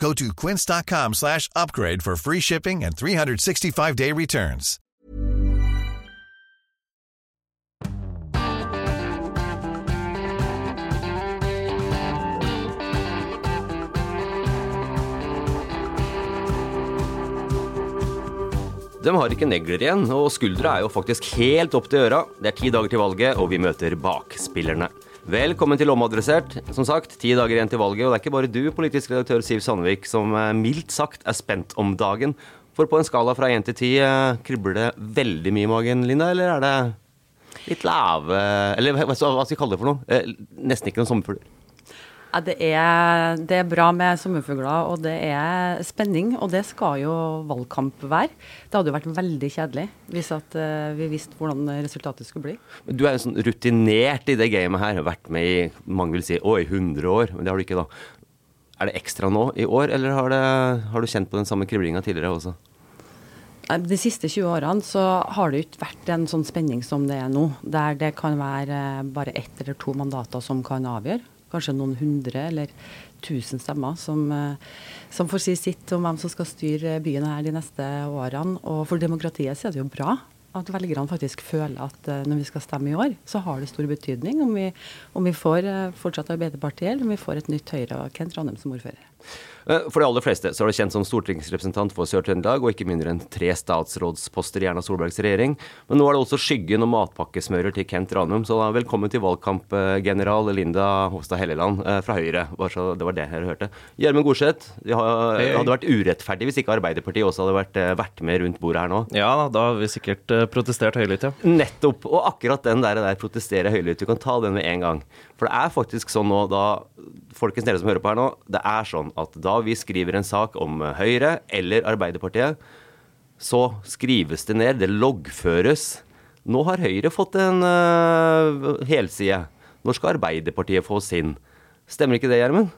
Go to quince.com slash upgrade for free shipping and 365-day returns. De har ikke negler igjen, og skuldra er jo faktisk helt opp til øra. Det er ti dager til valget, og vi møter bakspillerne. Velkommen til Omadressert. Som sagt, ti dager igjen til valget, og det er ikke bare du, politisk redaktør Siv Sandvik, som eh, mildt sagt er spent om dagen. For på en skala fra én til ti, eh, kribler det veldig mye i magen, Linda, eller er det litt lave Eller hva skal vi kalle det for noe? Eh, Nesten ikke noen sommerfugler. Ja, det, er, det er bra med sommerfugler, og det er spenning. Og det skal jo valgkamp være. Det hadde jo vært veldig kjedelig hvis at, uh, vi visste hvordan resultatet skulle bli. Du er jo sånn rutinert i det gamet her. Vært med i mange vil si å, i 100 år, men det har du ikke da. Er det ekstra nå i år, eller har, det, har du kjent på den samme kriblinga tidligere også? De siste 20 årene så har det ikke vært en sånn spenning som det er nå. Der det kan være eh, bare ett eller to mandater som kan avgjøre. Kanskje noen hundre eller tusen stemmer som, eh, som får si sitt om hvem som skal styre byen her de neste årene. Og for demokratiet så er det jo bra at velgerne faktisk føler at eh, når vi skal stemme i år, så har det stor betydning om vi, om vi får eh, fortsatt Arbeiderpartiet, eller om vi får et nytt Høyre og Kent Ranhem som ordfører. Eh, For de aller fleste så er du kjent som stortingsrepresentant for Sør-Trøndelag, og ikke mindre enn tre statsrådsposter i Erna Solbergs regjering. Men nå er det også skyggen og matpakkesmører til Kent Ranum, så da velkommen til valgkampgeneral Linda Hofstad Helleland eh, fra Høyre. Det var det jeg hørte. Gjermund Gorseth, det hadde vært urettferdig hvis ikke Arbeiderpartiet også hadde vært, eh, vært med rundt bordet her nå. Ja da, har vi sikkert eh, protestert høylytt, ja. Nettopp. Og akkurat den der, der protestere høylytt, du kan ta den med en gang. For det er faktisk sånn nå, da Folkens dere som hører på her nå, det er sånn at da vi skriver en sak om eh, Høyre eller Arbeiderpartiet, så skrives det ned, det loggføres. Nå har Høyre fått en uh, helside. Når skal Arbeiderpartiet få sin? Stemmer ikke det, Gjermund?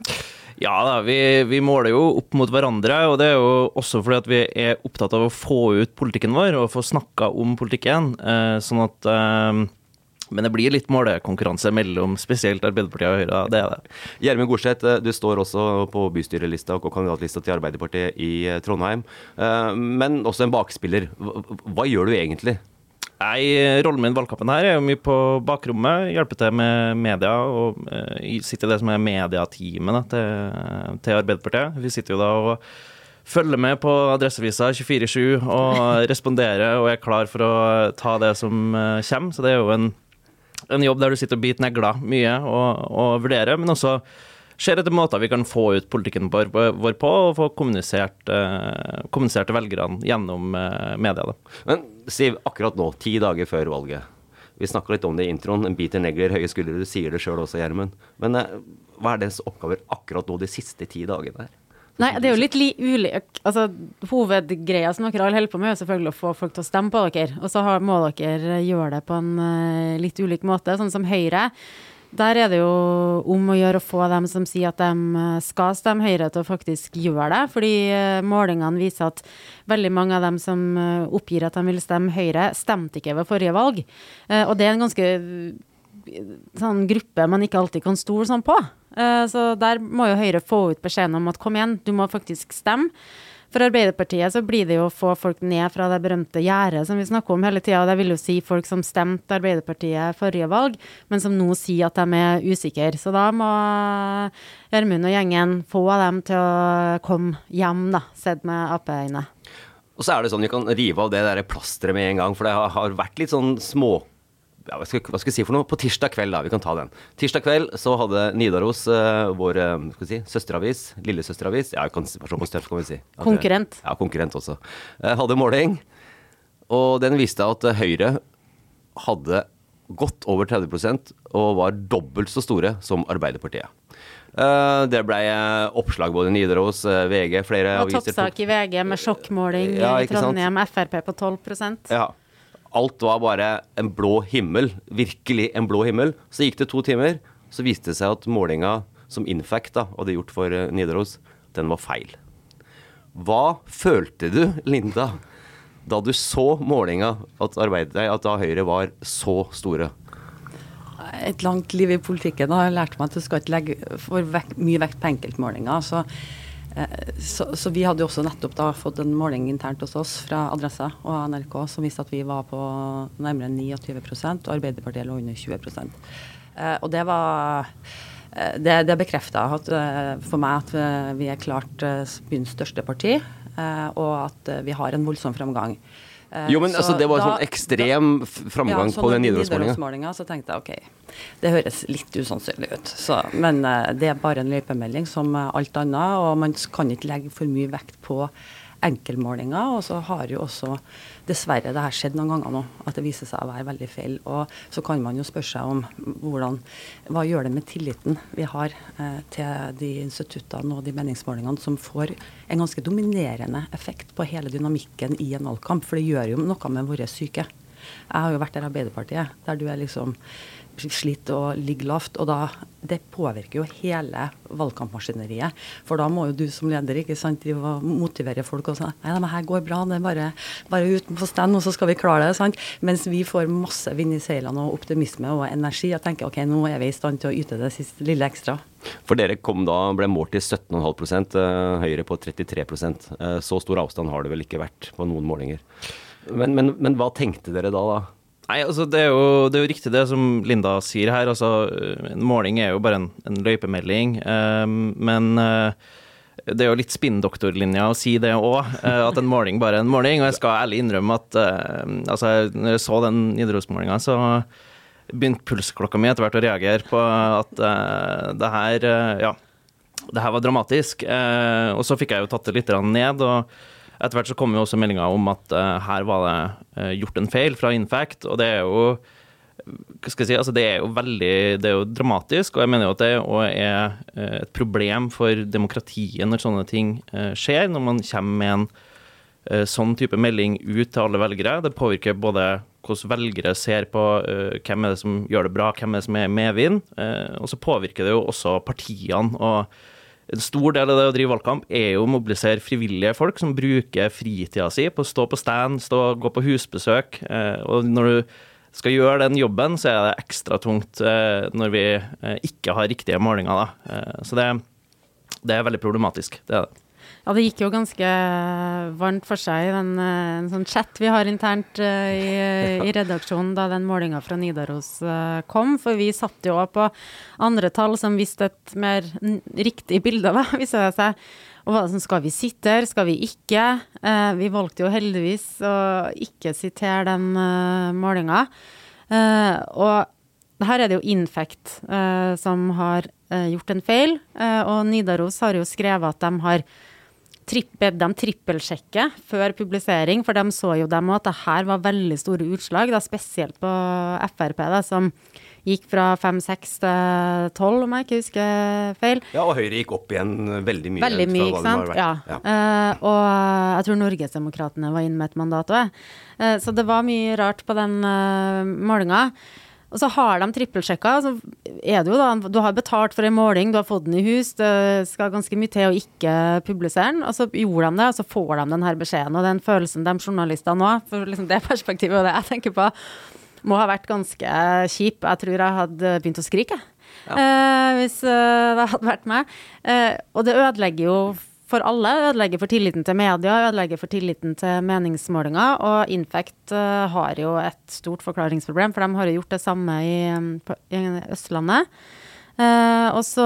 Ja da, vi, vi måler jo opp mot hverandre, og det er jo også fordi at vi er opptatt av å få ut politikken vår og få snakka om politikken. uh, sånn at eh, Men det blir litt målekonkurranse mellom spesielt Arbeiderpartiet og Høyre, det er det. Gjermund Gorseth, eh, du står også på bystyrelista og kandidatlista til Arbeiderpartiet i eh, Trondheim. Eh, Men også en bakspiller. Hva, gjør du egentlig? Nei, Rollen min i valgkampen her er jo mye på bakrommet. Hjelpe til med media og uh, sitte i det som er mediateamet til, til Arbeiderpartiet. Vi sitter jo da og følger med på Adresseavisa 24-7 og responderer og er klar for å ta det som kommer. Så det er jo en, en jobb der du sitter og biter negler mye og, og vurderer, men også ser etter måter vi kan få ut politikken vår, på, og få kommunisert, eh, kommunisert til velgerne gjennom eh, media. Da. Men Siv, akkurat nå, ti dager før valget. Vi snakka litt om det i introen. En biter negler, høye skuldre. Du sier det sjøl også, Gjermund. Men eh, hva er deres oppgaver akkurat nå de siste ti dagene her? Nei, det er jo litt li ulik Altså, hovedgreia som dere alle holder på med, er selvfølgelig å få folk til å stemme på dere. Og så må dere gjøre det på en uh, litt ulik måte. Sånn som Høyre der er det jo om å gjøre å få dem som sier at de eh, skal stemme Høyre, til å faktisk gjøre det. Fordi eh, målingene viser at veldig mange av dem som oppgir at de vil stemme Høyre, stemte ikke ved forrige valg. Og det er en ganske sånn gruppe man ikke alltid kan stole sånn på. Så der må jo Høyre få ut beskjeden om at kom igjen, du må faktisk stemme. For Arbeiderpartiet så blir det jo å få folk ned fra det berømte gjerdet som vi snakker om hele tida. Det vil jo si folk som stemte Arbeiderpartiet forrige valg, men som nå sier at de er usikre. Så da må Gjermund og gjengen få dem til å komme hjem, da, sett med Ap-øyne. Og så er det sånn, Vi kan rive av det der plasteret med en gang, for det har vært litt sånn små ja, hva, skal, hva, skal, jeg si for noe? På tirsdag kveld, da. Vi kan ta den. Tirsdag kveld så hadde Nidaros, uh, vår uh, skal vi si, søsteravis, lillesøsteravis Ja, jeg kan såpass tøff, kan vi si. At, konkurrent. Ja, konkurrent også. Uh, hadde måling, og den viste at Høyre hadde godt over 30% og var dobbelt så store som Arbeiderpartiet. Det ble oppslag både i Nidaros, VG, flere og aviser. Og toppsak i VG med sjokkmåling ja, i Trondheim, Frp på 12 Ja, alt var bare en blå himmel. Virkelig en blå himmel. Så gikk det to timer, så viste det seg at målinga som Infact da, hadde gjort for eh, Nidaros, den var feil. Hva følte du, Linda, da du så målinga, at, at da Høyre var så store? Et langt liv i politikken har lært meg at du skal ikke legge for vekt, mye vekt på enkeltmålinger. Så så, så, vi hadde jo også nettopp da fått en måling internt hos oss fra Adressa og NRK som viste at vi var på nærmere 29 og Arbeiderpartiet lå under 20 eh, Og det var eh, Det, det bekrefta for meg at vi er klart byens største parti, og at vi har en voldsom framgang. Jo, men så altså, Det var en sånn ekstrem framgang ja, på den Nidarosmålinga. Så tenkte jeg OK, det høres litt usannsynlig ut. Så, men uh, det er bare en løypemelding som alt annet, og man kan ikke legge for mye vekt på enkeltmålinger. Og så har jo også dessverre det her skjedd noen ganger nå, at det viser seg å være veldig feil. Og så kan man jo spørre seg om hvordan, hva gjør det med tilliten vi har eh, til de instituttene og de meningsmålingene som får en ganske dominerende effekt på hele dynamikken i en valgkamp. For det gjør jo noe med våre syke. Jeg har jo vært der Arbeiderpartiet, der du er liksom sliter og ligger lavt. Og da, det påvirker jo hele valgkampmaskineriet. For da må jo du som leder ikke sant, motivere folk og si nei, det her går bra, det er bare, bare ut stand, og så skal vi klare det. sant? Mens vi får masse vind i seilene og optimisme og energi og tenker ok, nå er vi i stand til å yte det siste lille ekstra. For dere kom da, ble målt til 17,5 eh, Høyre på 33 eh, Så stor avstand har det vel ikke vært på noen målinger. Men, men, men hva tenkte dere da? da? Nei, altså det er, jo, det er, jo, riktig det som Linda sier her. altså En måling er jo bare en, en løypemelding. Um, men uh, det er jo litt spinndoktorlinja å si det òg, uh, eh, at en måling bare er en måling. Og jeg skal ærlig innrømme at uh, altså, når jeg så den Nidarosmålinga, så begynte pulsklokka mi etter hvert å reagere på at det her Ja, det her var dramatisk. og så fikk jeg jo tatt det litt ned. og etter hvert så kom jo også meldinga om at uh, her var det uh, gjort en feil fra Infact, og det er jo hva skal jeg si, altså det er jo veldig det er jo dramatisk, og jeg mener jo at det er uh, et problem for demokratiet når sånne ting skjer, når man kommer med en sånn type melding ut til alle velgere. Det påvirker både hvordan velgere ser på hvem er det som gjør det bra, hvem er det som er medvind, og så påvirker det jo også partiene. og en stor del av det å drive valgkamp er jo å mobilisere frivillige folk som bruker fritida si på å stå på stand, stå, gå på husbesøk. Eh, og når du skal gjøre den jobben, så er det ekstra tungt eh, når vi eh, ikke har riktige målinger. Da. Så det, det er veldig problematisk. Det er det. Ja, det gikk jo ganske varmt for seg i den eh, en sånn chat vi har internt uh, i, i, redaksjonen da den målinga fra Nidaros uh, kom. For vi satt jo på andre tall som viste et mer riktig bilde, av da, viser det seg. Og hva som skal vi sitte her, skal vi ikke? Uh, vi valgte jo heldigvis å ikke sitere den uh, målinga. og her er det jo Infect som har gjort en feil, og Nidaros har jo skrevet at de har trippe, de trippelsjekker før publisering, for de så jo dem at det her var veldig store utslag, da spesielt på Frp, da, som gikk fra 5-6 til 12, om jeg ikke husker feil. Ja, og Høyre gikk opp igjen veldig mye. Veldig mye, ikke sant. Ja. ja. Uh, og jeg tror Norgesdemokratene var inne med et mandat òg. Uh, så det var mye rart på den uh, målinga. Og så har de trippelsjekka. Så er det jo da, du har betalt for en måling, du har fått den i hus, det skal ganske mye til å ikke publisere den. Og så gjorde de det, og så får de den her beskjeden. Og den følelsen de journalistene òg, for liksom det perspektivet og det jeg tenker på, må ha vært ganske kjip. Jeg tror jeg hadde begynt å skrike, ja. eh, hvis eh, det hadde vært meg. Eh, og det ødelegger jo for alle. Ødelegger for tilliten til media, ødelegger for tilliten til meningsmålinger. Og Infect uh, har jo et stort forklaringsproblem, for de har jo gjort det samme i, i Østlandet. Uh, og så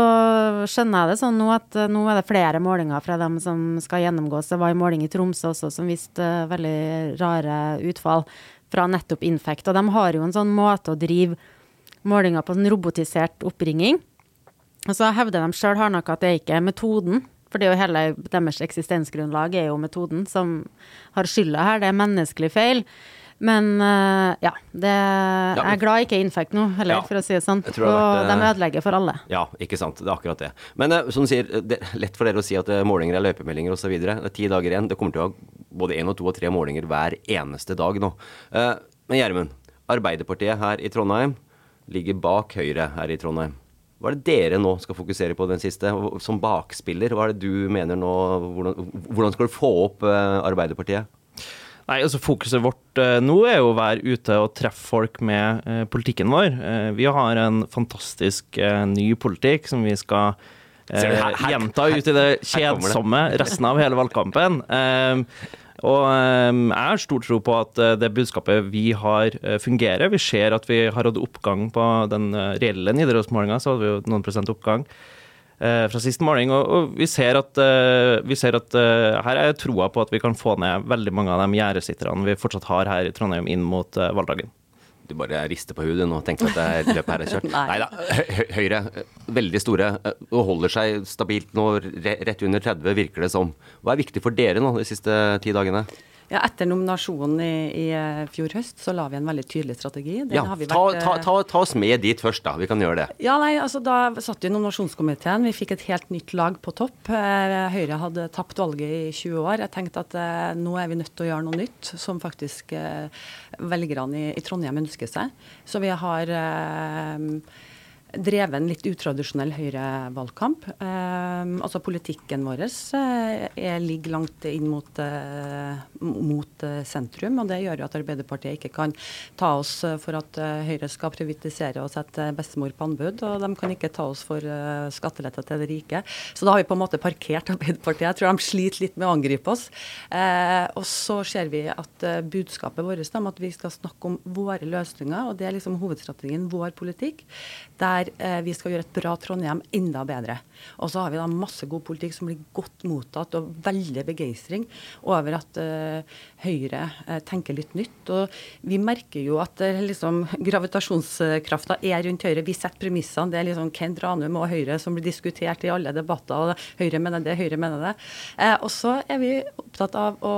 skjønner jeg det sånn nå at uh, nå er det flere målinger fra dem som skal gjennomgås. Det var en måling i Tromsø også som viste veldig rare utfall fra nettopp Infect. Og de har jo en sånn måte å drive målinger på, en robotisert oppringing. Og så hevder de sjøl hardnakka at det ikke er metoden for det er jo hele deres eksistensgrunnlag er jo metoden som har skylda her. Det er menneskelig feil. Men uh, ja, det, ja, jeg er glad jeg ikke er infekt nå, heller, ja, for å si det sånn. Og vært, de ødelegger for alle. Ja, ikke sant. Det er akkurat det. Men uh, som du sier, det er lett for dere å si at målinger er løypemeldinger osv. Det er ti dager igjen. Det kommer til å ha både én og to og tre målinger hver eneste dag nå. men Gjermund, Arbeiderpartiet her i Trondheim ligger bak Høyre her i Trondheim. Hva er det dere nå skal fokusere på den siste? Som bakspiller, hva er det du mener nå? Hvordan, hvordan skal du få opp uh, Arbeiderpartiet? Nei, altså Fokuset vårt uh, nå er jo å være ute og treffe folk med uh, politikken vår. vi har en fantastisk ny politikk som vi skal gjenta ut i det kjedsomme resten av hele valgkampen. Og ehm, jeg har stor tro på at eh, det budskapet vi har, eh, fungerer. Vi ser at vi har hatt oppgang på den eh, reelle Nidarosmålinga, så hadde vi jo noen prosent oppgang fra siste måling. Og, vi ser at, vi ser at her er troa på at vi kan få ned veldig mange av de gjerdesitterne vi fortsatt har her i Trondheim inn mot valgdagen. Du bare rister på hodet nå og tenker at det løpet her er kjørt. Nei da. Høyre, veldig store, og holder seg stabilt nå rett under 30, virker det som. Hva er viktig for dere nå de siste ti dagene? Ja, Etter nominasjonen i, i, eh, fjor høst så la vi en veldig tydelig strategi. Den ja, vært, ta, ta, ta, ta, oss med dit først, da. Vi kan gjøre det. Ja, nei, altså Da satt vi i nominasjonskomiteen. Vi fikk et helt nytt lag på topp. Eh, Høyre hadde tapt valget i 20 år. Jeg tenkte at eh, nå er vi nødt til å gjøre noe nytt, som faktisk eh, velgerne i, i, Trondheim ønsker seg. Så vi har eh, drevet en litt utradisjonell høyrevalgkamp. Eh, altså politikken vår eh, ligger langt inn mot, eh, mot eh, sentrum, og det gjør jo at Arbeiderpartiet ikke kan ta oss for at Høyre skal privatisere og sette bestemor på anbud, og de kan ikke ta oss for skattelette til det rike. Så da har vi på en måte parkert Arbeiderpartiet. Jeg tror de sliter litt med å angripe oss. Og så ser vi at budskapet vårt om at vi skal snakke om våre løsninger, og det er liksom hovedstrategien, vår politikk, der der eh, vi skal gjøre et bra Trondheim enda bedre. Og så har vi da masse god politikk som blir godt mottatt, og veldig begeistring over at uh, Høyre uh, tenker litt nytt. Og vi merker jo at uh, liksom, gravitasjonskrafta er rundt Høyre. Vi setter premissene. Det er liksom Kent Ranum og Høyre som blir diskutert i alle debatter. og Høyre mener det, Høyre mener det. Og så er vi opptatt av å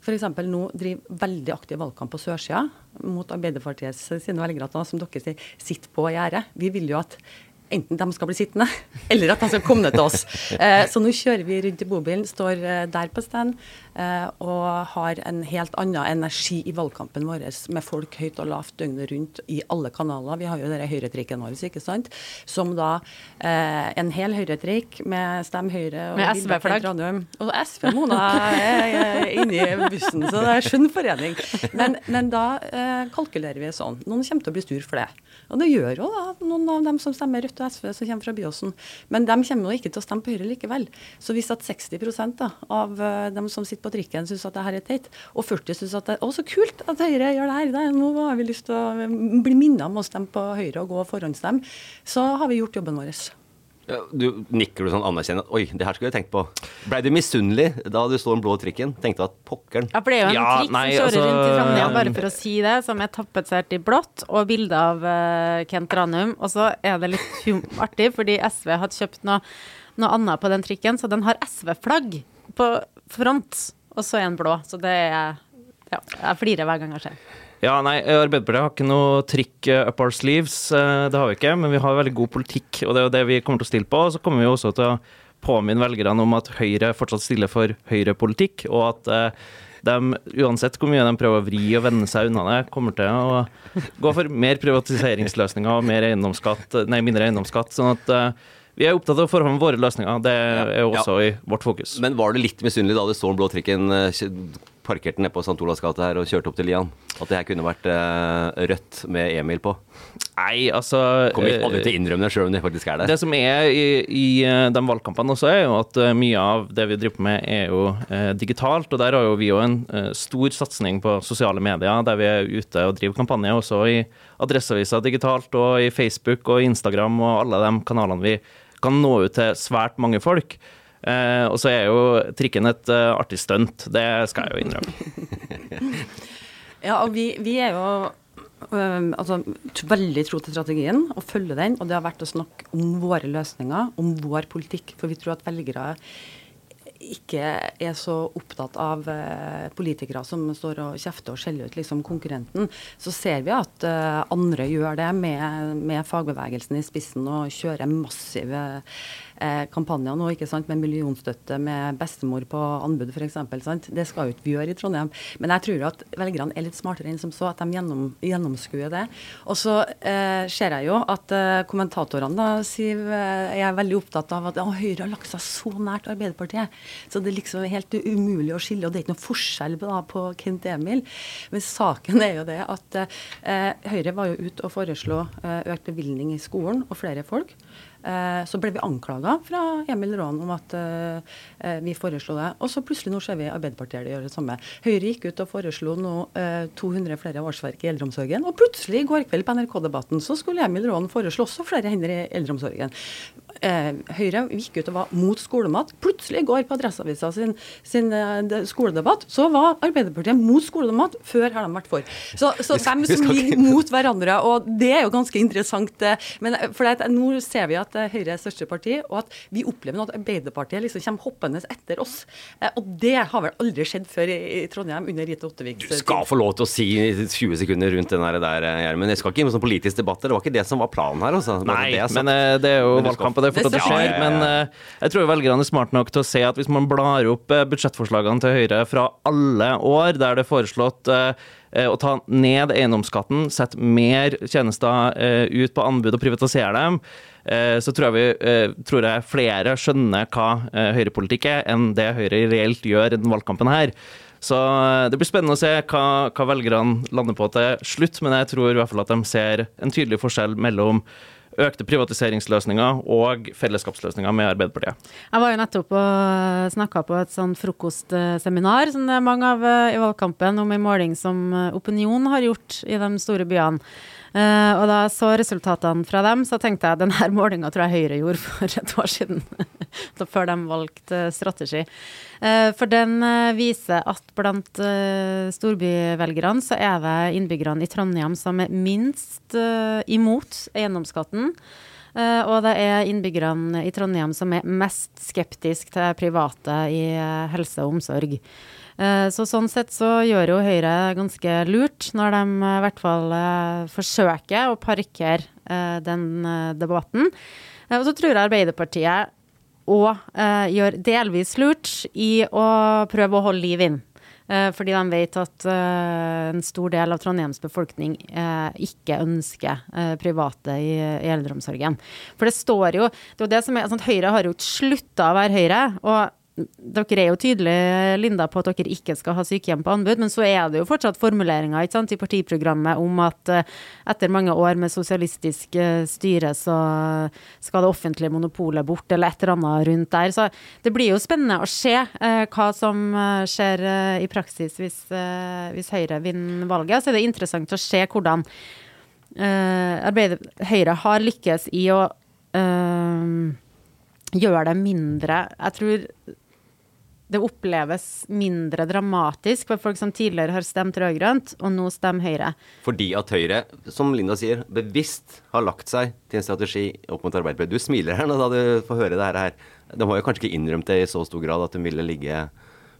f.eks. nå driver veldig aktiv valgkamp på sørsida mot Arbeiderpartiets sine velgere, som dere sier, sitter på gjerdet. Vi vil jo at enten de skal bli sittende, eller at de skal komme ned til oss. Eh, så nå kjører vi rundt i bobilen, står eh, der på stand og har en helt annen energi i valgkampen vår med folk høyt og lavt døgnet rundt i alle kanaler. Vi har jo denne høyretrikken vår, ikke sant. Som da eh, en hel høyretrikk med Stem Høyre og SV-flagg. Og SV Mona er inni bussen, så det er skjønn forening. Men, men da eh, kalkulerer vi sånn. Noen kommer til å bli sur for det. Og det gjør jo da noen av dem som stemmer Rødt og SV, som kommer fra Byåsen. Men de kommer jo ikke til å stemme på Høyre likevel. Så hvis at 60 da, av eh, dem som sitter på trikken syns at det her er teit, og 40 syns at det er å, så kult at Høyre gjør det her, det, nå har vi lyst til å bli minnet om å stemme på Høyre og gå og forhåndsstemme, så har vi gjort jobben vår. Du nikker du sånn anerkjennende oi, det her skulle jeg tenkt på. Blei du misunnelig da du så den blå trikken? Tenkte at pokkeren Ja, for det er jo en ja, trikk nei, som kjører altså, rundt i Trondheim, bare for å si det, som er tapetsert i blått, og bilde av uh, Kent Ranum. Og så er det litt artig, fordi SV hadde kjøpt noe, noe annet på den trikken, så den har SV-flagg på front, og så en blå. Så det er Ja, jeg flirer hver gang jeg ser ja, nei, Arbeiderpartiet har ikke noe trikk eh, up our sleeves. Eh, det har vi ikke, men vi har veldig god politikk, og det er jo det vi kommer til å stille på. Og så kommer vi også til å påminne velgerne om at Høyre fortsatt stiller for høyrepolitikk, og at eh, de, uansett hvor mye de prøver å vri og vende seg unna det, kommer til å gå for mer privatiseringsløsninger og mer eiendomsskatt, nei, mindre eiendomsskatt. sånn at uh, vi er opptatt av å få fram våre løsninger. Det er jo også ja. i vårt fokus. Men var du litt misunnelig da du så den blå trikken uh, parkerte nede på St. Olavs gate her og kjørte opp til Lian? At det her kunne vært uh, rødt med Emil på? Nei, altså Kommer ikke aldri til å innrømme det sjøl om det faktisk er det. Det som er i, i de valgkampene også, er jo at mye av det vi driver med, er jo eh, digitalt. Og der har jo vi jo en eh, stor satsing på sosiale medier, der vi er ute og driver kampanje også i Adresseavisa digitalt, og i Facebook og Instagram og alle de kanalene vi kan nå ut til svært mange folk. Eh, og så er jo trikken et uh, artig stunt, det skal jeg jo innrømme. ja, og vi, vi er jo øh, altså, veldig tro til strategien og følge den. Og det har vært å snakke om våre løsninger, om vår politikk. For vi tror at velgere ikke er så opptatt av uh, politikere som står og kjefter og skjeller ut liksom, konkurrenten, så ser vi at uh, andre gjør det med, med, fagbevegelsen i spissen og kjører massive eh, kampanjer nå, ikke sant, med millionstøtte med bestemor på anbud f.eks. Det skal jo ikke vi gjøre i Trondheim. Men jeg tror at velgerne er litt smartere enn som så, at de gjennom, gjennomskuer det. Og så eh, ser jeg jo at eh, kommentatorene, da, Siv, eh, er veldig opptatt av at å, Høyre har lagt seg så nært Arbeiderpartiet. Så det er liksom helt umulig å skille, og det er ikke noe forskjell da, på Kent Emil. Men saken er jo det at eh, Høyre var jo ute og foreslo eh, økt bevilgning i skolen og flere folk. Eh, så ble vi anklaga fra Emil Raan om at eh, eh, vi foreslo det. Og så plutselig nå ser vi Arbeiderpartiet gjøre det samme. Høyre gikk ut og foreslo nå 200 flere årsverk i eldreomsorgen. Og plutselig i går kveld på NRK-debatten så skulle Emil Raan foreslå også flere hender i eldreomsorgen. Høyre gikk ut og var mot skolemat. Plutselig i går på Adresseavisa sin, sin skoledebatt så var Arbeiderpartiet mot skolemat. Før har de vært for. Så, så hvem som ligger mot hverandre, og det er jo ganske interessant. Men for det, nå ser vi at at eh, Høyre er største parti, og at vi opplever at Arbeiderpartiet liksom kommer hoppende etter oss. Eh, og det har vel aldri skjedd før i, Trondheim under Rita Ottevik. Du skal få lov til å si 20 sekunder rundt den der, eh, Gjermund. Jeg skal ikke inn på sånn politisk debatt. Det var ikke det som var planen her. Altså. Nei, det men det er jo valgkamp, og det er fortsatt det skjer. Men jeg tror velgerne er smart nok til å se at hvis man blar opp budsjettforslagene til Høyre fra alle år der det er foreslått å ta ned eiendomsskatten, sette mer tjenester ut på anbud og privatisere dem, så tror jeg, vi, eh, tror jeg flere skjønner hva eh, høyrepolitikk er, enn det Høyre reelt gjør i den valgkampen her. Så det blir spennende å se hva, hva velgerne lander på til slutt, men jeg tror i hvert fall at de ser en tydelig forskjell mellom økte privatiseringsløsninger og fellesskapsløsninger med Arbeiderpartiet. Jeg var jo nettopp og snakka på et sånn frokostseminar som det er mange av i valgkampen, om en måling som Opinion har gjort i de store byene. Uh, og da så resultatene fra dem, så tenkte jeg denne målinga tror jeg Høyre gjorde for et år siden. før de valgte strategi. Uh, for den uh, viser at blant storbyvelgerne så er det innbyggerne i Trondheim som er minst imot eiendomsskatten. og det er innbyggerne i Trondheim som er mest skeptisk til private i helse og omsorg. Eh, så sånn sett så gjør jo Høyre ganske lurt når de eh, i hvert fall eh, forsøker å parkere den debatten. Og så tror jeg Arbeiderpartiet òg gjør delvis lurt i å prøve å holde liv inn. Fordi de vet at en stor del av Trondheims befolkning ikke ønsker private i, eldreomsorgen. For det står jo det er det som er, sånn, Høyre har jo ikke slutta å være Høyre. og dere er jo tydelige, Linda, på at dere ikke skal ha sykehjem på anbud, men så er det jo fortsatt formuleringer sant, i partiprogrammet om at uh, etter mange år med sosialistisk uh, styre, så skal det offentlige monopolet bort, eller et eller annet rundt der. Så det blir jo spennende å se uh, hva som skjer i praksis hvis, hvis, Høyre vinner valget. Så er det interessant å se hvordan Høyre har lykkes i å gjøre det mindre Jeg tror det oppleves mindre dramatisk for folk som tidligere har stemt rød-grønt, og nå stemmer Høyre. Fordi at Høyre, som Linda sier, bevisst har lagt seg til en strategi opp mot Arbeiderpartiet. Du smiler her nå da du får høre det her. De har jo kanskje ikke innrømt det i så stor grad at de ville ligge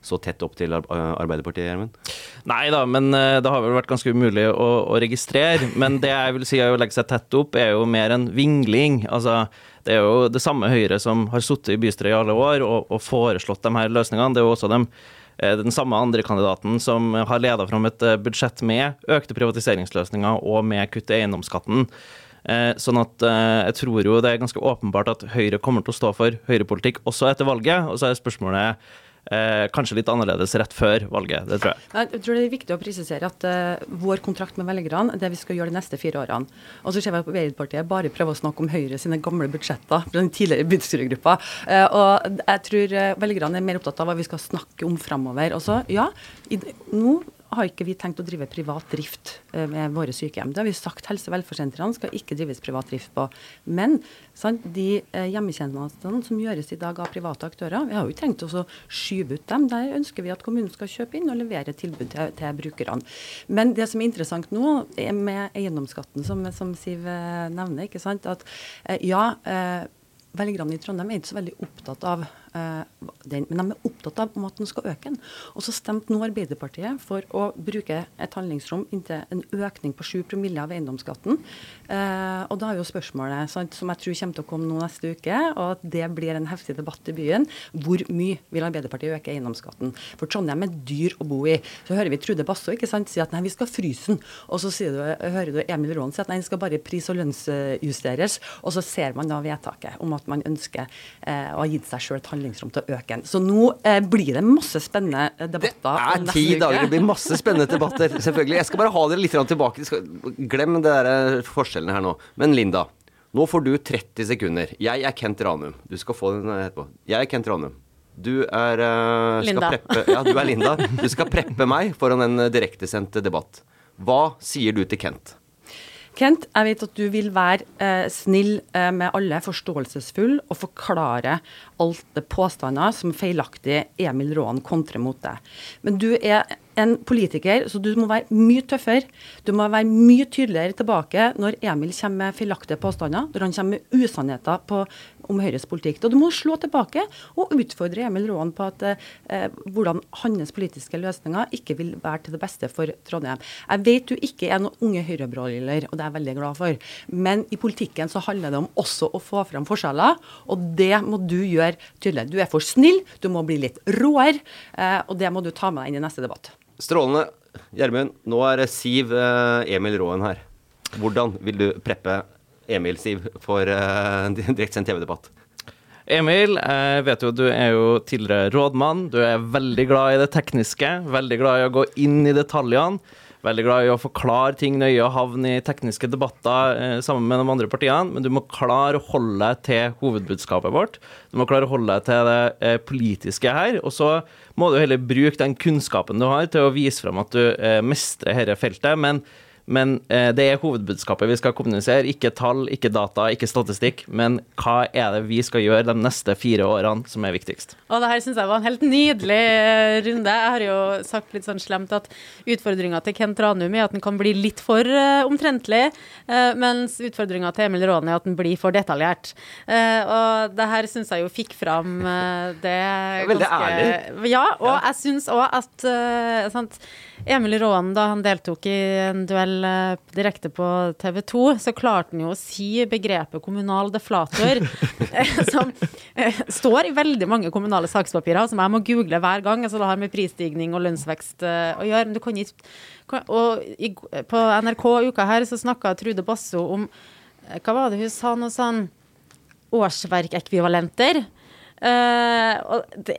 så tett opp til Arbeiderpartiet, Gjermund? Nei da, men eh, det har vel vært ganske umulig å, å registrere. Men det jeg vil si er å legge seg tett opp, er jo mer en vingling. Altså, det er jo det samme Høyre som har sittet i bystyret i alle år og, og, foreslått de her løsningene. Det er jo også de eh, den samme andre kandidaten som har leda fram et eh, budsjett med økte privatiseringsløsninger og med kutt i eiendomsskatten. Eh, Sånn at jeg tror jo det er ganske åpenbart at Høyre kommer til å stå for høyrepolitikk også etter valget. Og så er spørsmålet eh, kanskje litt annerledes rett før valget. Det tror jeg. Jeg tror det er viktig å presisere at eh, vår kontrakt med velgerne er det vi skal gjøre de neste fire årene. Og så ser vi at Arbeiderpartiet bare prøver å snakke om Høyre sine gamle budsjetter fra den tidligere bystyregruppa. Eh, og jeg tror eh, velgerne er mer opptatt av hva vi skal snakke om framover. Og så, ja, i, nå har ikke vi tenkt å drive privat drift eh, med våre sykehjem. Det har vi sagt. Helse- og velferdssentrene skal ikke drives privat drift på. Men sant, de eh, hjemmetjenestene som gjøres i dag av private aktører, vi har jo ikke tenkt å skyve ut dem. Der ønsker vi at kommunen skal kjøpe inn og levere tilbud til, til brukerne. Men det som er interessant nå, er med eiendomsskatten, som, som Siv eh, nevner, ikke sant, at ja Velgerne i Trondheim er ikke så veldig opptatt av den, men de er opptatt av at den skal øke. Og så stemte nå Arbeiderpartiet for å bruke et handlingsrom inntil en økning på 7 promille av eiendomsskatten. Eh, og da er jo spørsmålet, som jeg tror kommer til å komme nå neste uke, og at det blir en heftig debatt i byen, hvor mye vil Arbeiderpartiet øke eiendomsskatten? For Trondheim er dyr å bo i. Så hører vi Trude Basso ikke sant, si at nei, vi skal fryse den. Og så du, hører du Emil Raan si at nei, den skal bare pris- og lønnsjusteres. Og så ser man da vedtaket om at man ønsker eh, å ha gitt seg sjøl et handlingsrom til å øke den. Så nå eh, blir det masse spennende eh, debatter. Det er ti dager, det blir masse spennende debatter. Selvfølgelig. Jeg skal bare ha dere litt tilbake. Skal- Glem det der eh, forskjellene her nå. Men Linda, nå får du 30 sekunder. Jeg er Kent Ranum. Du skal få den etterpå. Jeg er Kent Ranum. Du er eh, skal Linda. Preppe, ja, du er Linda. Du skal preppe meg foran en eh, direktesendt debatt. Hva sier du til Kent? Kent, jeg vet at du vil være eh, snill eh, med alle, forståelsesfull, og forklare alt påstander som feilaktig Emil Raan kontrer mot deg. Men du er en politiker, så du må være mye tøffere. Du må være mye tydeligere tilbake når Emil kommer med feilaktige påstander, når han kommer med usannheter på, om Høyres politikk. Og du må slå tilbake og utfordre Emil Roan på at, eh, hvordan hans politiske løsninger ikke vil være til det beste for Trondheim. Jeg vet du ikke er noen unge høyrebroiler, og det er jeg veldig glad for. Men i politikken så handler det om også å få fram forskjeller, og det må du gjøre tydelig. Du er for snill, du må bli litt råere, eh, og det må du ta med deg inn i neste debatt. Strålende. Gjermund, nå er Siv eh, Emil Råen her. Hvordan vil du preppe Emil, Siv, for uh, en direktesendt TV-debatt? Emil, jeg vet jo du er jo tidligere rådmann. Du er veldig glad i det tekniske, veldig glad i å gå inn i detaljene. Veldig glad i å forklare ting nøye og havne i tekniske debatter eh, sammen med de andre partiene. Men du må klare å holde deg til hovedbudskapet vårt. Du må klare å holde deg til det eh, politiske her. Og så må du heller bruke den kunnskapen du har til å vise frem at du eh, mestrer dette feltet. Men men eh, det er hovedbudskapet vi skal kommunisere. Ikke tall, ikke data, ikke statistikk. Men hva er det vi skal gjøre de neste fire årene som er viktigst? Og det her syns jeg var en helt nydelig eh, runde. Jeg har jo sagt litt sånn slemt at utfordringa til Kent Ranum er at den kan bli litt for uh, omtrentlig, uh, mens utfordringa til Emil Rån er at den blir for detaljert. Uh, og det her syns jeg jo fikk fram det Veldig ærlig. Ja, og jeg syns òg at sant, Emil Råen, da han deltok i en duell eh, direkte på TV 2, så klarte han jo å si begrepet kommunal deflator, eh, som eh, står i veldig mange kommunale sakspapirer, som jeg må google hver gang. altså Det har med prisstigning og lønnsvekst å gjøre. men du kan ikke Og på NRK uka her så snakka Trude Basso om Hva var det hun sa? Noe sånn årsverkekvivalenter. Eh, og det,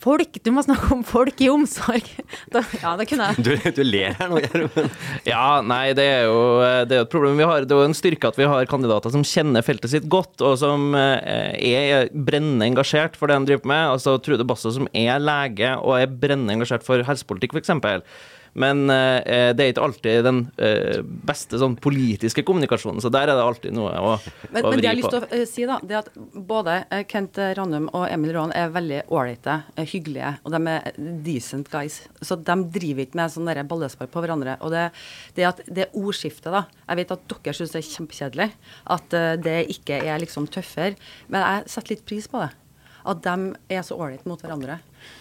folk Du må snakke om folk i omsorg. Da, ja, det kunne jeg. Du, du ler her nå, Gjermund. Ja, nei, det er jo det er jo et problem. Vi har, det er jo en styrke at vi har kandidater som kjenner feltet sitt godt, og som eh, er brennende engasjert for det de driver med. Altså Trude Basso som er lege og er brennende engasjert for helsepolitikk, f.eks. Men eh, det er ikke alltid den eh, beste sånn politiske kommunikasjonen, så der er det alltid noe å, Men, å men det jeg har lyst til å eh, si, da, det at både eh, Kent Ranum og Emil Raan er veldig ålreite, eh, hyggelige, og de er decent guys. Så de driver ikke med sånn ballespark på hverandre. Og det, det at det ordskiftet, da Jeg vet at dere syns det er kjempekjedelig at eh, det ikke er liksom tøffere, men jeg setter litt pris på det. At de er så ålreite mot hverandre.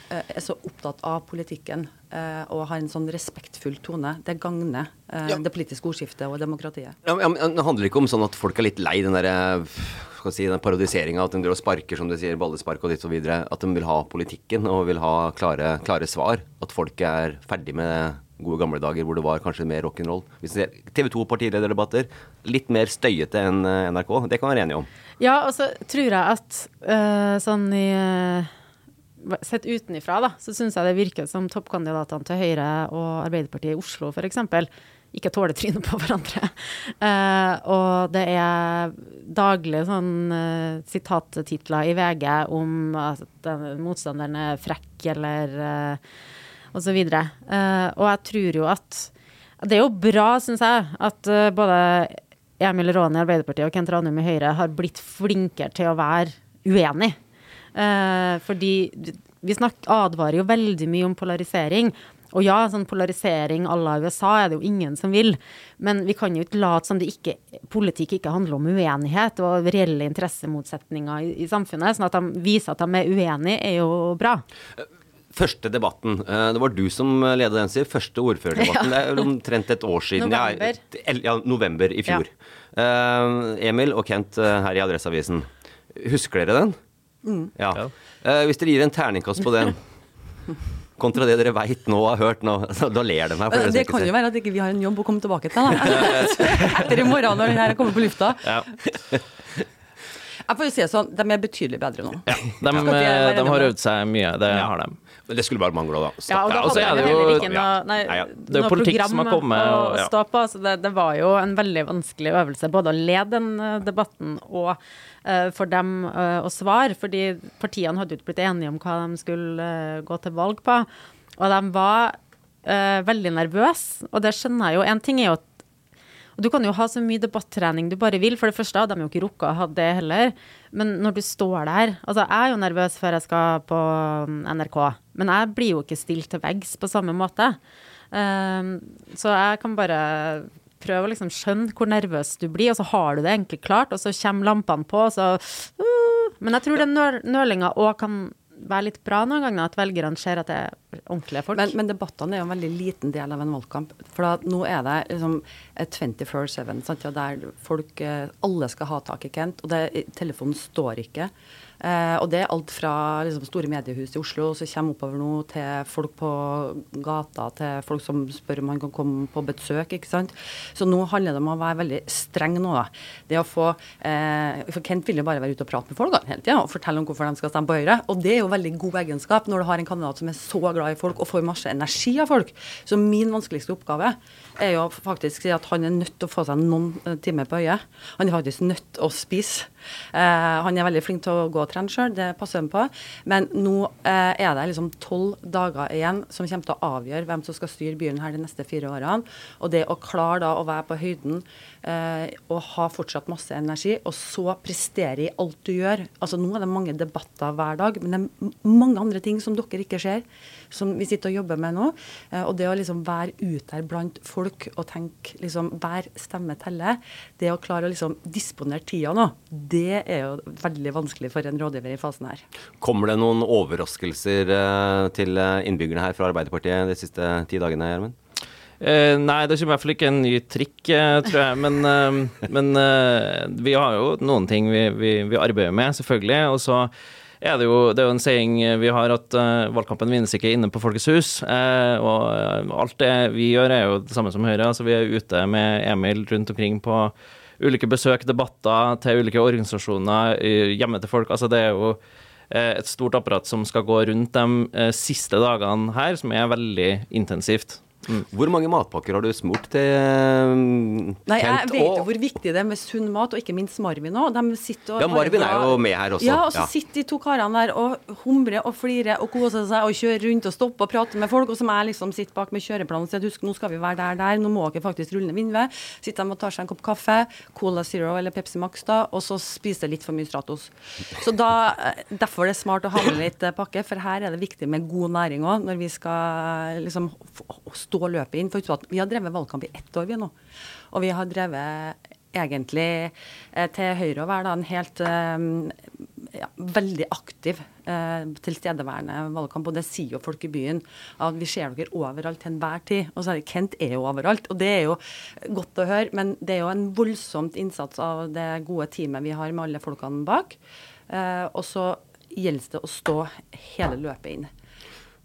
eh, Er så opptatt av politikken eh, og har en sånn respektfull tone. Det gagner eh, Ja. det politiske ordskiftet og demokratiet. Ja, men, men det handler ikke om sånn at folk er litt lei den derre skal si, den parodiseringa, at de driver og sparker, som du sier, ballespark og ditt og videre, at de vil ha politikken og vil ha klare, klare svar. At folk er ferdig med gode gamle dager hvor det var kanskje mer rock'n'roll. TV 2 partilederdebatter, litt mer støyete enn eh, NRK. Det kan vi være enige om. Ja, og så tror jeg at uh, sånn i uh, Sett utenifra, da, så syns jeg det virker som toppkandidatene til Høyre og Arbeiderpartiet i Oslo f.eks. ikke tåler trynet på hverandre. Uh, og det er daglige sånn sitattitler i VG om at motstanderen er frekk eller uh, og. Uh, og jeg tror jo at Det er jo bra, syns jeg, at uh, både Emil Råne i Arbeiderpartiet og Kent Ranum i Høyre har blitt flinkere til å være uenig. Uh, fordi vi snakker, advarer jo veldig mye om polarisering. Og ja, sånn polarisering à la USA er det jo ingen som vil. Men vi kan jo ikke late som det ikke, politikk ikke handler om uenighet og reelle interessemotsetninger i, i samfunnet. Sånn at de viser at de er uenige, er jo bra. Første debatten. Eh, det var du som ledet den, Siv. Første ordførerdebatten. Ja. Det er omtrent et år siden. November. Ja, ja november i fjor. Ja. Uh, Emil og Kent her i Adresseavisen. Husker dere den? Mm. Ja. Hvis dere gir en terningkast på den kontra det dere veit nå og har hørt nå, da ler de meg. Det kan jo være at ikke vi har en jobb å komme tilbake til, da. Etter i morgen når den her kommer på lufta. Ja. Jeg får jo si det sånn, De er betydelig bedre nå. Ja, de, de, de har øvd seg mye. Det har de. Men det skulle bare mangle, da. Ja, og da hadde jeg heller ikke noe, nei, ja. det noe program kommet, å stå på. Så det, det, var jo en veldig vanskelig øvelse både å lede den uh, debatten og uh, for dem uh, å svare. Fordi partiene hadde jo ikke blitt enige om hva de skulle gå til valg på. Og de var veldig nervøse, og det skjønner jeg jo. En ting er jo at og du kan jo ha så mye debattrening du bare vil. For det første hadde de jo ikke rukka å ha det heller. Men når du står der Altså, jeg er jo nervøs før jeg skal på um, NRK. Men jeg blir jo ikke stilt til veggs på samme måte. Um, så jeg kan bare prøve å liksom skjønne hvor nervøs du blir, og så har du det egentlig klart, og så kommer lampene på, og så uh, Men jeg tror den nølinga òg kan være litt bra noen ganger, at velgerne ser at det er ordentlige folk. Men, men debattene er jo en veldig liten del av en valgkamp. For nå er det liksom 24-7, der folk eh, Alle skal ha tak i Kent, og det, telefonen står ikke. Eh, og det er alt fra liksom, store mediehus i Oslo som kommer oppover nå, til folk på gata, til folk som spør om han kan komme på besøk. ikke sant? Så nå handler det om å være veldig streng nå. da. Det å få, eh, For Kent vil jo bare være ute og prate med folk da, hele tida og fortelle om hvorfor de skal stemme på Høyre. Og det er jo veldig god egenskap når du har en kandidat som er så glad i folk og får masse energi av folk. Så min vanskeligste oppgave er jo faktisk at han er nødt til å få seg noen eh, timer på øyet. Han er faktisk nødt til å spise. Eh, han er veldig flink til å gå og trene sjøl, det passer han på. Men nå eh, er det liksom tolv dager igjen som kommer til å avgjøre hvem som skal styre byen her de neste fire årene. Og det å klare da å være på høyden eh, og ha fortsatt masse energi, og så prestere i alt du gjør. Altså Nå er det mange debatter hver dag, men det er mange andre ting som dere ikke ser, som vi sitter og jobber med nå. Eh, og det å liksom være ute der blant folk og tenke liksom hver stemme teller, det å klare å liksom disponere tida nå, det er jo veldig vanskelig for en rådgiver i fasen her. Kommer det noen overraskelser eh, til innbyggerne her fra Arbeiderpartiet de siste ti dagene, Gjermund? Uh, nei, det kommer i hvert fall ikke en ny trikk, uh, tror jeg. Men, uh, men vi har jo noen ting vi, vi, vi, arbeider med, selvfølgelig. Og så er det jo, det er jo en saying vi har at valgkampen vinnes ikke inne på Folkets hus. og alt det vi gjør, er jo det samme som Høyre. Altså, vi er ute med Emil rundt omkring på ulike besøk, debatter til ulike organisasjoner, hjemme til folk. Altså, det er jo et stort apparat som skal gå rundt de siste dagene her, som er veldig intensivt. Mm. Hvor mange matpakker har du smurt til um, Nei, Jeg vet jo hvor viktig det er med sunn mat, og ikke minst Marvin òg. Ja, Marvin er jo med her også. Ja, og så ja. sitter de to karene der og humrer og flirer og koser seg og kjører rundt og stopper og prater med folk, og som jeg liksom sitter bak med kjøreplanen og sier husk, nå skal vi være der, der, nå må dere faktisk rulle ned vinduet. Sitter de og tar seg en kopp kaffe, Cola Zero eller Pepsi Max da, og så spiser litt for mye Stratos. Så da, eh, Derfor er det smart å ha med litt eh, pakke, for her er det viktig med god næring òg, når vi skal liksom stå stå løpet inn. For vi har drevet valgkamp i ett år, vi nå. Og vi har drevet egentlig eh, til høyre å være da en helt eh, ja, veldig aktiv, eh, tilstedeværende valgkamp. Og det sier jo folk i byen. At vi ser dere overalt til enhver tid. Og så er det Kent er jo overalt. Og det er jo godt å høre, men det er jo en voldsomt innsats av det gode teamet vi har med alle folkene bak. Eh, og så gjelder det å stå hele løpet inn.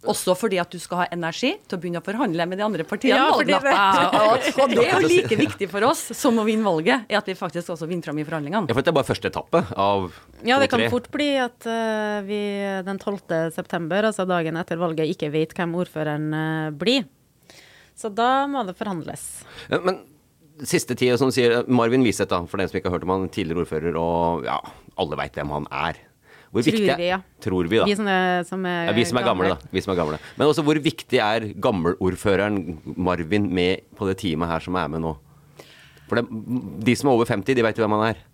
Også fordi at du skal ha energi til å begynne å forhandle med de andre partiene. Ja, det- og, og det er jo like viktig for oss som å vinne valget, er at vi faktisk også vinner fram i forhandlingene. Ja, for det er bare første etappe av Ja, det kan fort bli at eh, vi den 12. september, altså dagen etter valget, ikke vet hvem ordføreren eh, blir. Så da må det forhandles. Ja, Men siste tid, som sier, Marvin Wiseth, for den som ikke har hørt om han, tidligere ordfører, og ja, alle veit hvem han er. Hvor Tror viktig er- vi, ja. Tror vi, da. Vi som er, som er, Ja, vi som er gamle, da. Vi som er gamle. Men også hvor viktig er gammelordføreren Marvin med på det teamet her som er med nå? For det, de som er over 50, de veit jo hvem han er.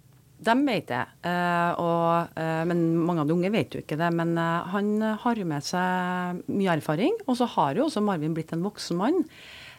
De vet det, uh, og, uh, men mange av de unge vet jo ikke det. Men uh, han har jo med seg mye erfaring, og så har jo også Marvin blitt en voksen mann.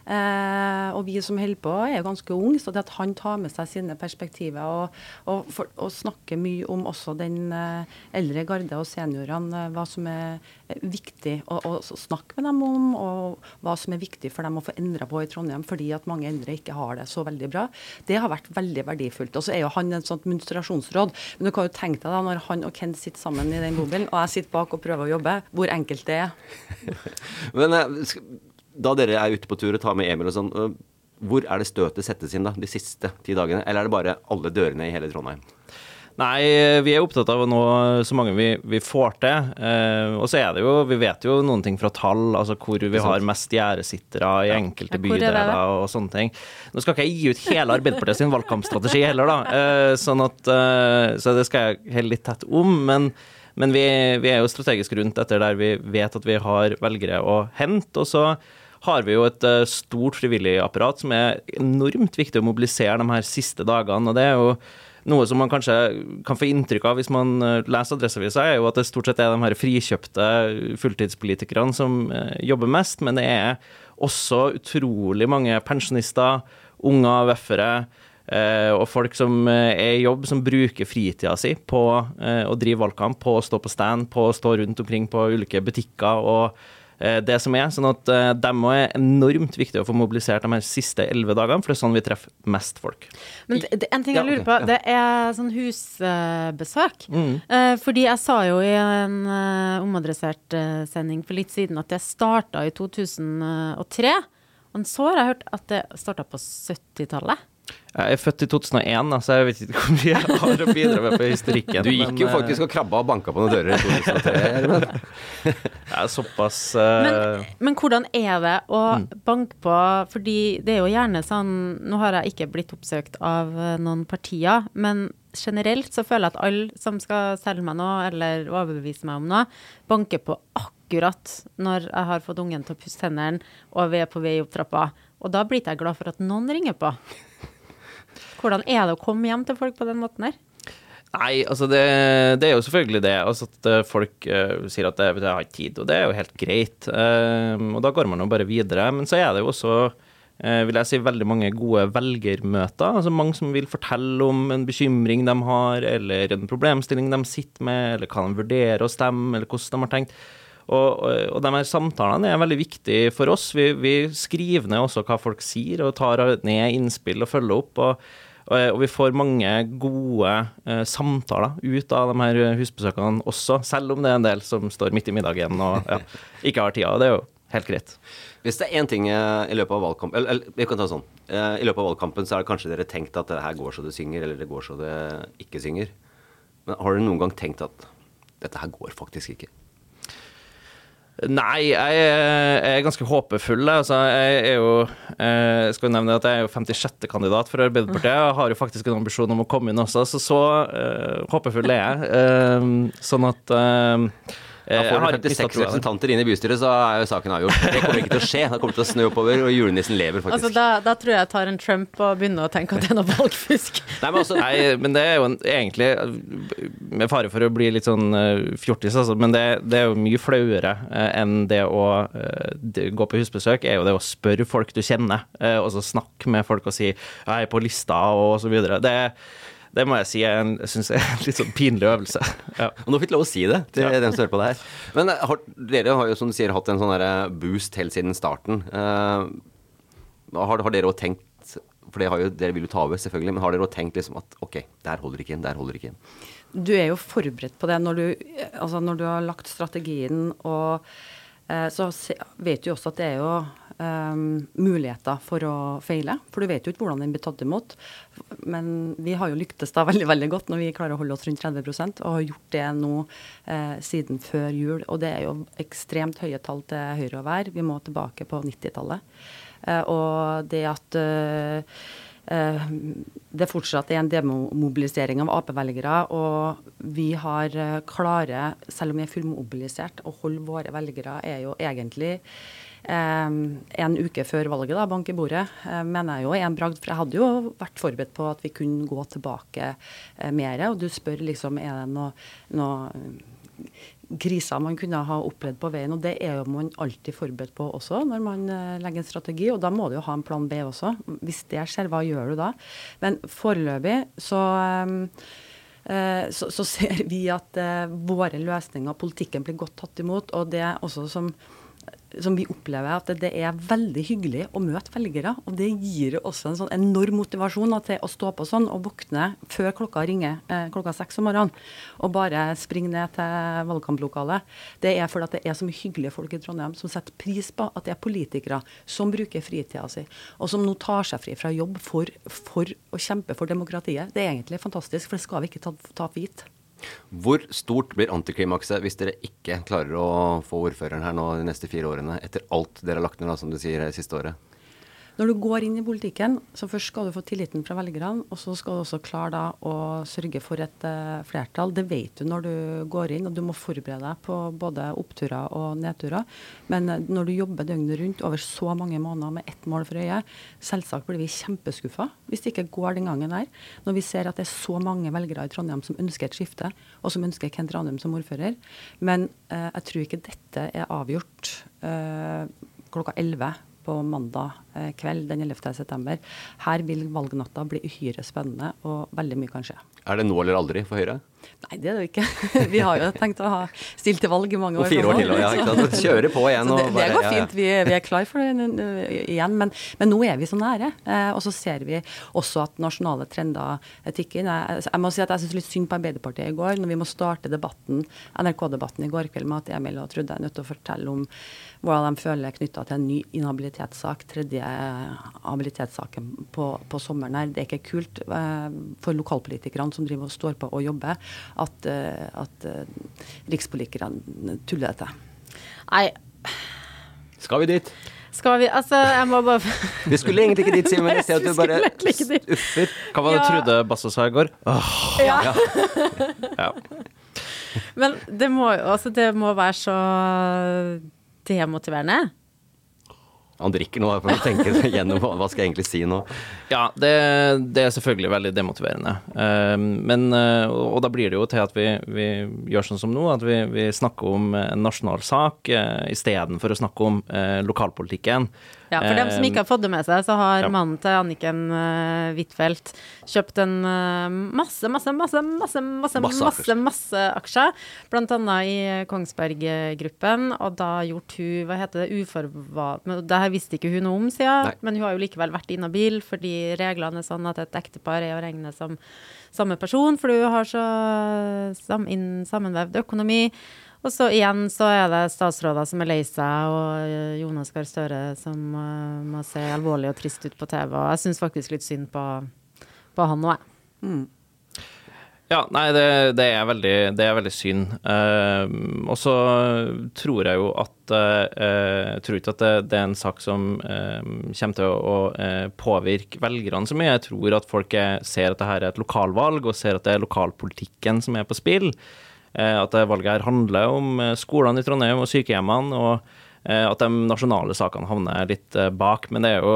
Eh, og vi som holder på er ganske unge, så det at han tar med seg sine perspektiver og, og, for, og snakker mye om også den eh, eldre garde og seniorene, eh, hva som er eh, viktig å å snakke med dem om, og hva som er viktig for dem å få endra på i Trondheim, fordi at mange eldre ikke har det så veldig bra. Det har vært veldig verdifullt. Og så er jo han et sånt munstrasjonsråd. Men du kan jo tenke deg da, når han og Ken sitter sammen i den bobilen, og jeg sitter bak og prøver å jobbe, hvor enkelt det er. Men jeg... sk- da dere er ute på tur og tar med Emil og sånn, eh, hvor er det støtet settes inn da, de siste ti dagene? Eller er det bare alle dørene i hele Trondheim? Nei, vi er opptatt av å nå så mange vi, vi får til. Eh, og så er det jo, vi vet jo noen ting fra tall, altså hvor vi har mest gjerdesittere i enkelte Ja, er bydeler og sånne ting. Nå skal ikke jeg gi ut hele Arbeiderpartiet sin valgkampstrategi heller, da. Eh, sånn at, eh, så det skal jeg helle litt tett om. Men, men vi, vi er jo strategisk rundt etter der vi vet at vi har velgere å hente. Og så har vi jo et eh, stort frivillig apparat som er enormt viktig å mobilisere de her siste dagene. og det er jo noe som man kanskje kan få inntrykk av hvis man eh, leser Adresseavisa, er jo at det stort sett er de her frikjøpte fulltidspolitikerne som eh, jobber mest, men det er også utrolig mange pensjonister, unger, VF-ere eh, og folk som er i jobb, som bruker fritida si på å drive valgkamp, på å stå på stand, på å stå rundt omkring på ulike butikker og det som er. Sånn at de må også er enormt viktig å få mobilisert de her siste elleve dagene, for det er sånn vi treffer mest folk. Men det, en ting jeg lurer på, det er sånn husbesøk. Mm. Eh, fordi jeg sa jo i en eh, omadressert eh, sending for litt siden at det starta i 2003. Og så har jeg hørt at det starta på 70-tallet. Jeg er født i 2001, da, så jeg vet ikke hvor mye jeg har å bidra med på historikken. Du gikk men, jo eh, faktisk og krabba og banka på noen dører i 2003. Herman. Jeg er såpass uh... Men, men hvordan er det å banke på Fordi det er jo gjerne sånn Nå har jeg ikke blitt oppsøkt av eh, noen partier, men generelt så føler jeg at alle som skal selge meg noe eller overbevise meg om noe, banker på akkurat når jeg har fått ungen til å pusse tennene og vi er på vei opp trappa. Og da blir ikke jeg glad for at noen ringer på. Hvordan er det å komme hjem til folk på den måten her? Nei, altså det, det er jo selvfølgelig det. Altså at eh, folk uh, sier at jeg, jeg har ikke tid, og det er jo helt greit. Uh, og da går man jo bare videre. Men så er det jo også, uh, vil jeg si, veldig mange gode velgermøter. Altså mange som vil fortelle om en bekymring de har, eller en problemstilling de sitter med, eller hva de vurderer å stemme, eller hvordan de har tenkt. Og, og, de her samtalene er veldig viktige for oss. Vi, vi skriver ned også hva folk sier, og tar ned innspill og følger opp. og og vi får mange gode eh, samtaler ut av de her husbesøkene også, selv om det er en del som står midt i middagen og ja, ikke har tida. og Det er jo helt greit. Hvis det er én ting eh, i løpet av valgkampen eller, eller vi kan ta sånn. Eh, I løpet av valgkampen så har kanskje dere tenkt at det her går så det synger, eller det går så det ikke synger. Men har dere noen gang tenkt at dette her går faktisk ikke? Nei, jeg er, jeg er ganske håpefull. Altså, jeg er jo eh, Jeg skal nevne at jeg er jo 56. kandidat for Arbeiderpartiet. og har jo faktisk en ambisjon om å komme inn også, så så uh, håpefull er jeg. Uh, sånn at eh, Da jeg får har ikke 56 representanter inn i bystyret, så er jo saken avgjort. Det kommer ikke til å skje. Det kommer til å snø oppover, og julenissen lever faktisk. Altså, da, da tror jeg jeg tar en Trump og begynner å tenke at det er noe valgfusk. Nei, men også, Nei, men det er jo en, egentlig Med fare for å bli litt sånn uh, fjortis, altså, men det, det er jo mye flauere eh, enn det å eh, det, gå på husbesøk, er jo det å spørre folk du kjenner, eh, og så snakke med folk og si 'jeg er på lista', og så videre. Det, Det må jeg si er en, synes jeg, en litt sånn pinlig øvelse. Ja. Og nå fikk du lov å si det til Ja. dem som hører på det her. Men eh, har, dere har jo, som du sier, hatt en sånn boost helt siden starten. Uh, har, har dere òg tenkt For det har jo, dere vil jo ta over, selvfølgelig, men har dere òg tenkt liksom at OK, der holder ikke inn, der holder ikke inn. Du er jo forberedt på det når du, altså når du har lagt strategien, og eh, så vet du jo også at det er jo eh, muligheter for å feile. For du vet jo ikke hvordan den blir tatt imot. Men vi har jo lyktes da veldig veldig godt når vi klarer å holde oss rundt 30% og har gjort det nå eh, siden før jul. Og det er jo ekstremt høye tall til høyre og vær. Vi må tilbake på 90-tallet. Eh, og det at eh, eh, det fortsatt er en demobilisering av Ap-velgere, og vi har eh, klare, selv om vi er fullmobilisert, å holde våre velgere, er jo egentlig en uke før valget, da, bank i bordet, eh, mener jeg jo er en bragd. For jeg hadde jo vært forberedt på at vi kunne gå tilbake eh, mer. Og du spør liksom er det noe, noe kriser man kunne ha opplevd på veien. Og det er jo man alltid forberedt på også når man eh, legger en strategi. Og da må du jo ha en plan B også. Hvis det skjer, hva gjør du da? Men foreløpig så eh, så, så ser vi at eh, våre løsninger og politikken blir godt tatt imot. Og det er også som, som vi opplever at det, det er veldig hyggelig å møte velgere. Og det gir også en sånn enorm motivasjon da, til å stå på sånn og våkne før klokka ringer eh, klokka seks om morgenen. Og bare springe ned til valgkamplokalet. Det er fordi at det er så mye hyggelige folk i Trondheim som setter pris på at det er politikere som bruker fritida si, og som nå tar seg fri fra jobb for, for å kjempe for demokratiet. Det er egentlig fantastisk, for det skal vi ikke ta, ta for gitt. Hvor stort blir antiklimakset hvis dere ikke klarer å få ordføreren her nå de neste fire årene, etter alt dere har lagt ned, da, som du sier, det siste året? Når du går inn i politikken, så først skal du få tilliten fra velgerne, og så skal du også klare da å sørge for et uh, flertall. Det vet du når du går inn, og du må forberede deg på både oppturer og nedturer. Men uh, når du jobber døgnet rundt over så mange måneder med ett mål for øye, selvsagt blir vi kjempeskuffa hvis det ikke går den gangen der. Når vi ser at det er så mange velgere i Trondheim som ønsker et skifte, og som ønsker Kent Ranum som ordfører. Men uh, jeg tror ikke dette er avgjort klokka 11 på mandag kveld den 11. september. Her vil valgnatta bli uhyre spennende, og veldig mye kan skje. Er det nå eller aldri for Høyre? Nei, det er det jo ikke. Vi har jo tenkt å ha stilt til valg i mange år. Og fire år til, ja. ikke sant? Kjøre på igjen. Så det, det går fint, vi, vi er klar for det igjen. Men, men nå er vi så nære. Eh, og så ser vi også at nasjonale trender tikker inn. Jeg, jeg må si at jeg syns litt synd på Arbeiderpartiet i går, når vi må starte debatten, NRK-debatten i går kveld med at Emil og Trude er nødt til å fortelle om hvordan de føler knytta til en ny inhabilitetssak, tredje habilitetssaken på, på sommeren her. Det er ikke kult eh, for lokalpolitikerne som driver og står på og jobber, at, eh, at eh, rikspolitikerne tuller dette. Nei, Skal vi dit? skal vi Altså, jeg må bare Vi skulle egentlig ikke dit, Simen. Jeg ser at du bare uffer. Hva var det Ja. Trude Basso sa i går? Åh, ja. ja. Men det må jo altså, det må være så demotiverende. Han drikker nå for å tenke gjennom hva skal jeg egentlig si nå. Ja, det, det er selvfølgelig veldig demotiverende. Eh, men, eh, og da blir det jo til at vi, vi gjør sånn som nå, at vi, vi snakker om en nasjonal sak uh, istedenfor å snakke om eh, lokalpolitikken. Ja, For dem som ikke har fått det med seg, så har ja. mannen til Anniken uh, Huitfeldt kjøpt en uh, masse, masse, masse, masse, masse, Masse masse, masse, aksjer. Blant annet i Kongsberg-gruppen, og da gjort hun Hva heter det? Uforva... Det her visste ikke hun noe om, sier jeg. Men hun har jo likevel vært inhabil, fordi reglene er sånn at et ektepar er å regne som samme person, for du har så sam, sammenvevd økonomi. Og så igjen så er det statsråder som er lei seg, og Jonas Gahr Støre som uh, må se alvorlig og trist ut på TV. Og jeg syns faktisk litt synd på, på han òg, jeg. Ja, nei, det, det, er, veldig, det er veldig synd. Eh, og så tror jeg jo at eh, Jeg tror ikke at det, det er en sak som eh, kommer til å, å påvirke velgerne så mye. Jeg tror at folk er, ser at det her er et lokalvalg, og ser at det er lokalpolitikken som er på spill. Eh, at det valget her handler om eh, skolene i Trondheim og sykehjemmene. og eh, at de nasjonale sakene havner litt bak. Men det er jo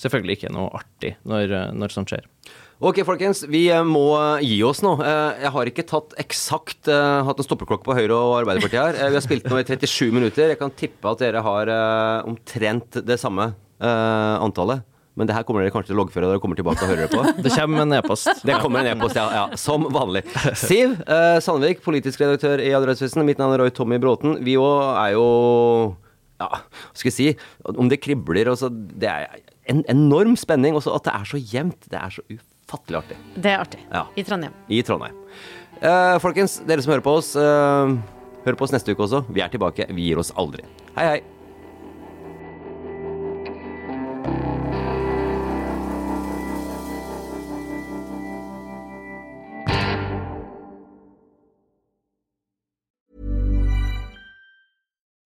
selvfølgelig ikke noe artig når, når sånt skjer. Ok, folkens. Vi må gi oss nå. Jeg har ikke tatt eksakt hatt en stoppeklokke på Høyre og Arbeiderpartiet her. Vi har spilt nå i 37 minutter. Jeg kan tippe at dere har omtrent det samme antallet. Men det her kommer dere kanskje til å loggføre dere kommer tilbake og hører det på. Det kommer en e-post. Det kommer en e-post, ja, ja. Som vanlig. Siv eh, Sandvik, politisk redaktør i Adresseavisen. Mitt navn er Roy Tommy Bråten. Vi òg er jo Ja, hva skal jeg si? Om det kribler og så Det er en enorm spenning. Og så at det er så jevnt. Det er så ufattelig artig. Det er artig. Ja. I Trondheim. I Trondheim. Eh, folkens, dere som hører på oss, eh, hør på oss neste uke også. Vi er tilbake. Vi gir oss aldri. Hei, hei.